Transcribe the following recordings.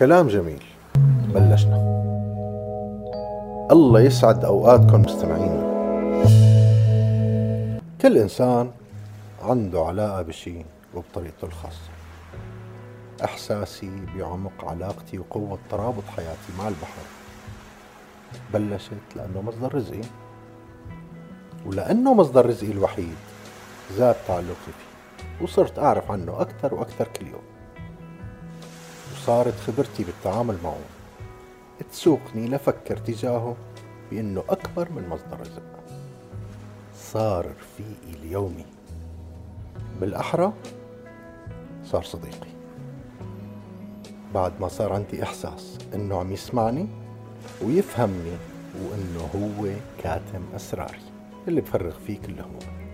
كلام جميل. بلشنا. الله يسعد أوقاتكم مستمعينا. كل إنسان عنده علاقة بشي وبطريقته الخاصة. إحساسي بعمق علاقتي وقوة ترابط حياتي مع البحر. بلشت لأنه مصدر رزقي. ولأنه مصدر رزقي الوحيد زاد تعلقي فيه. وصرت أعرف عنه أكثر وأكثر كل يوم. وصارت خبرتي بالتعامل معه. تسوقني لفكر تجاهه بأنه أكبر من مصدر رزق صار رفيقي اليومي بالأحرى صار صديقي. بعد ما صار عندي إحساس إنه عم يسمعني ويفهمني وإنه هو كاتم أسراري اللي بفرغ فيه كل همومي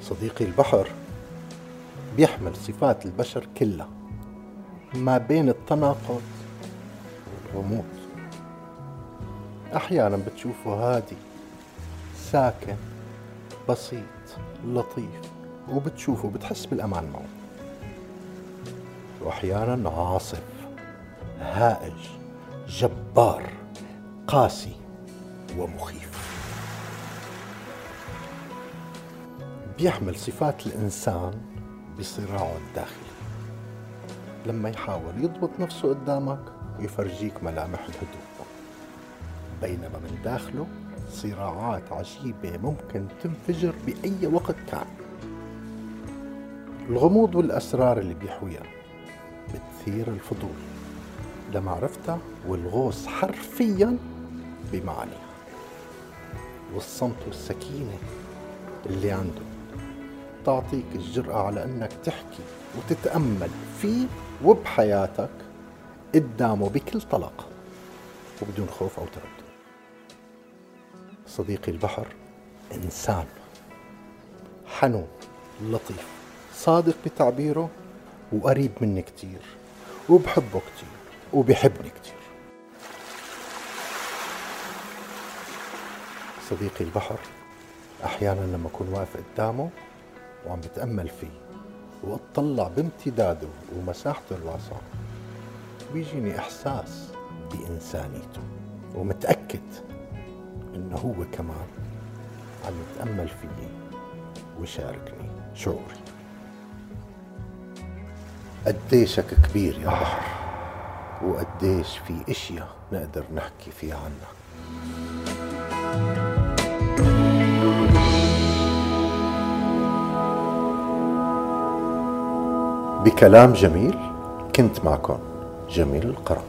صديقي البحر بيحمل صفات البشر كلها. ما بين التناقض والغموض. أحيانا بتشوفه هادي ساكن بسيط لطيف وبتشوفه بتحس بالأمان معه. وأحيانا عاصف هائج جبار قاسي ومخيف. بيحمل صفات الإنسان بصراعه الداخلي لما يحاول يضبط نفسه قدامك ويفرجيك ملامح الهدوء. بينما من داخله صراعات عجيبة ممكن تنفجر بأي وقت كان. الغموض والأسرار اللي بيحويها بتثير الفضول. لمعرفتها والغوص حرفيا بمعانيها. والصمت والسكينة اللي عنده تعطيك الجرأة على أنك تحكي وتتأمل فيه وبحياتك قدامه بكل طلاقة وبدون خوف أو تردد. صديقي البحر إنسان حنون لطيف صادق بتعبيره وقريب مني كتير وبحبه كتير وبحبني كتير. صديقي البحر أحيانا لما أكون واقف قدامه وعم بتأمل فيه وأطلع بامتداده ومساحته الواسعة بيجيني إحساس بإنسانيته ومتأكد إنه هو كمان عم يتأمل فيي ويشاركني شعوري. قديشك كبير يا بحر وقديش في إشياء نقدر نحكي فيها عنها. بكلام جميل كنت معكم جميل القرن